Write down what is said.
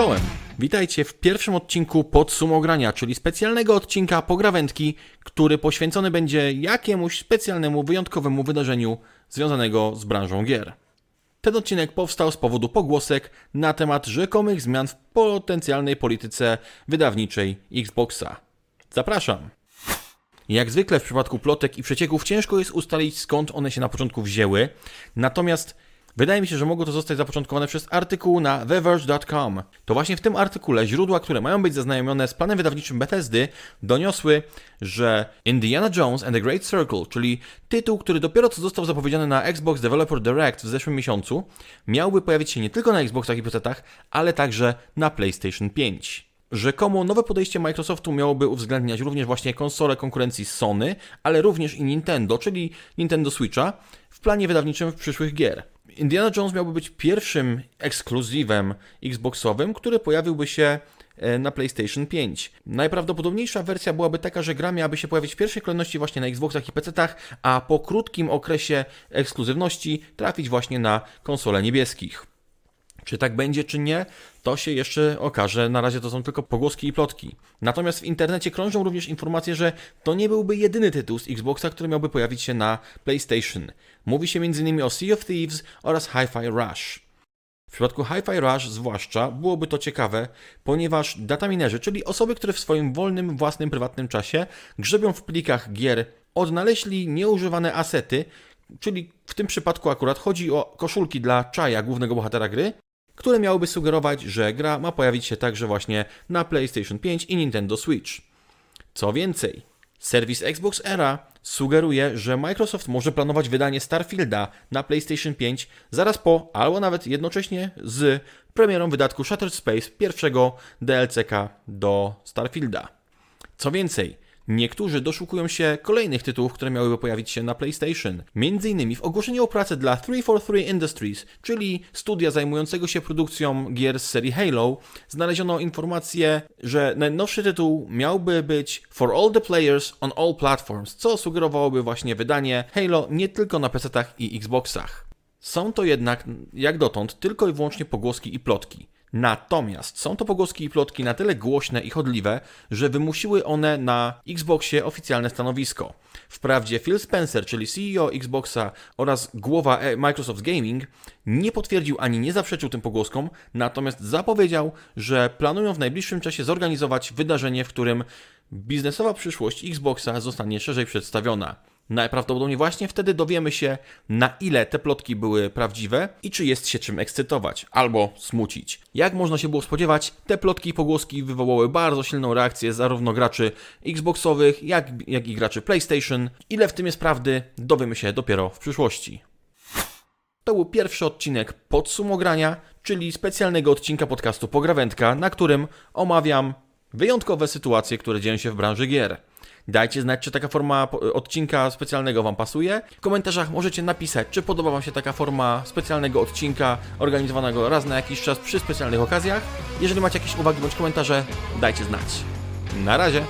Czołem! Witajcie w pierwszym odcinku Podsumogrania, czyli specjalnego odcinka pograwędki, który poświęcony będzie jakiemuś specjalnemu, wyjątkowemu wydarzeniu związanego z branżą gier. Ten odcinek powstał z powodu pogłosek na temat rzekomych zmian w potencjalnej polityce wydawniczej Xboxa. Zapraszam! Jak zwykle w przypadku plotek i przecieków ciężko jest ustalić skąd one się na początku wzięły, natomiast wydaje mi się, że mogło to zostać zapoczątkowane przez artykuł na TheVerge.com. To właśnie w tym artykule źródła, które mają być zaznajomione z planem wydawniczym Bethesdy, doniosły, że Indiana Jones and the Great Circle, czyli tytuł, który dopiero co został zapowiedziany na Xbox Developer Direct w zeszłym miesiącu, miałby pojawić się nie tylko na Xboxach i PC-tach, ale także na PlayStation 5. Rzekomo nowe podejście Microsoftu miałoby uwzględniać również właśnie konsole konkurencji Sony, ale również i Nintendo, czyli Nintendo Switcha, w planie wydawniczym w przyszłych gier. Indiana Jones miałby być pierwszym ekskluzywem Xboxowym, który pojawiłby się e, na PlayStation 5. Najprawdopodobniejsza wersja byłaby taka, że gra miałaby się pojawić w pierwszej kolejności właśnie na Xboxach i PC-tach, a po krótkim okresie ekskluzywności trafić właśnie na konsole niebieskich. Czy tak będzie, czy nie, to się jeszcze okaże. Na razie to są tylko pogłoski i plotki. Natomiast w internecie krążą również informacje, że to nie byłby jedyny tytuł z Xboxa, który miałby pojawić się na PlayStation. Mówi się m.in. o Sea of Thieves oraz Hi-Fi Rush. W przypadku Hi-Fi Rush zwłaszcza byłoby to ciekawe, ponieważ dataminerzy, czyli osoby, które w swoim wolnym, własnym, prywatnym czasie grzebią w plikach gier, odnaleźli nieużywane asety, czyli w tym przypadku akurat chodzi o koszulki dla Chaya, głównego bohatera gry, które miałyby sugerować, że gra ma pojawić się także właśnie na PlayStation 5 i Nintendo Switch. Co więcej, serwis Xbox Era sugeruje, że Microsoft może planować wydanie Starfielda na PlayStation 5 zaraz po, albo nawet jednocześnie z premierą wydatku Shattered Space, pierwszego DLC do Starfielda. Co więcej, Niektórzy doszukują się kolejnych tytułów, które miałyby pojawić się na PlayStation. Między innymi w ogłoszeniu o pracę dla 343 Industries, czyli studia zajmującego się produkcją gier z serii Halo, znaleziono informację, że najnowszy tytuł miałby być For All the Players on All Platforms, co sugerowałoby właśnie wydanie Halo nie tylko na PC-tach i Xboxach. Są to jednak, jak dotąd, tylko i wyłącznie pogłoski i plotki. Natomiast są to pogłoski i plotki na tyle głośne i chodliwe, że wymusiły one na Xboxie oficjalne stanowisko. Wprawdzie Phil Spencer, czyli CEO Xboxa oraz głowa e- Microsoft Gaming, nie potwierdził ani nie zaprzeczył tym pogłoskom, natomiast zapowiedział, że planują w najbliższym czasie zorganizować wydarzenie, w którym biznesowa przyszłość Xboxa zostanie szerzej przedstawiona. Najprawdopodobniej właśnie wtedy dowiemy się, na ile te plotki były prawdziwe i czy jest się czym ekscytować albo smucić. Jak można się było spodziewać, te plotki i pogłoski wywołały bardzo silną reakcję zarówno graczy Xboxowych, jak, jak i graczy PlayStation. Ile w tym jest prawdy, dowiemy się dopiero w przyszłości. To był pierwszy odcinek podsumogrania, czyli specjalnego odcinka podcastu Pograwędka, na którym omawiam wyjątkowe sytuacje, które dzieją się w branży gier. Dajcie znać, czy taka forma odcinka specjalnego Wam pasuje. W komentarzach możecie napisać, czy podoba Wam się taka forma specjalnego odcinka organizowanego raz na jakiś czas przy specjalnych okazjach. Jeżeli macie jakieś uwagi bądź komentarze, dajcie znać. Na razie!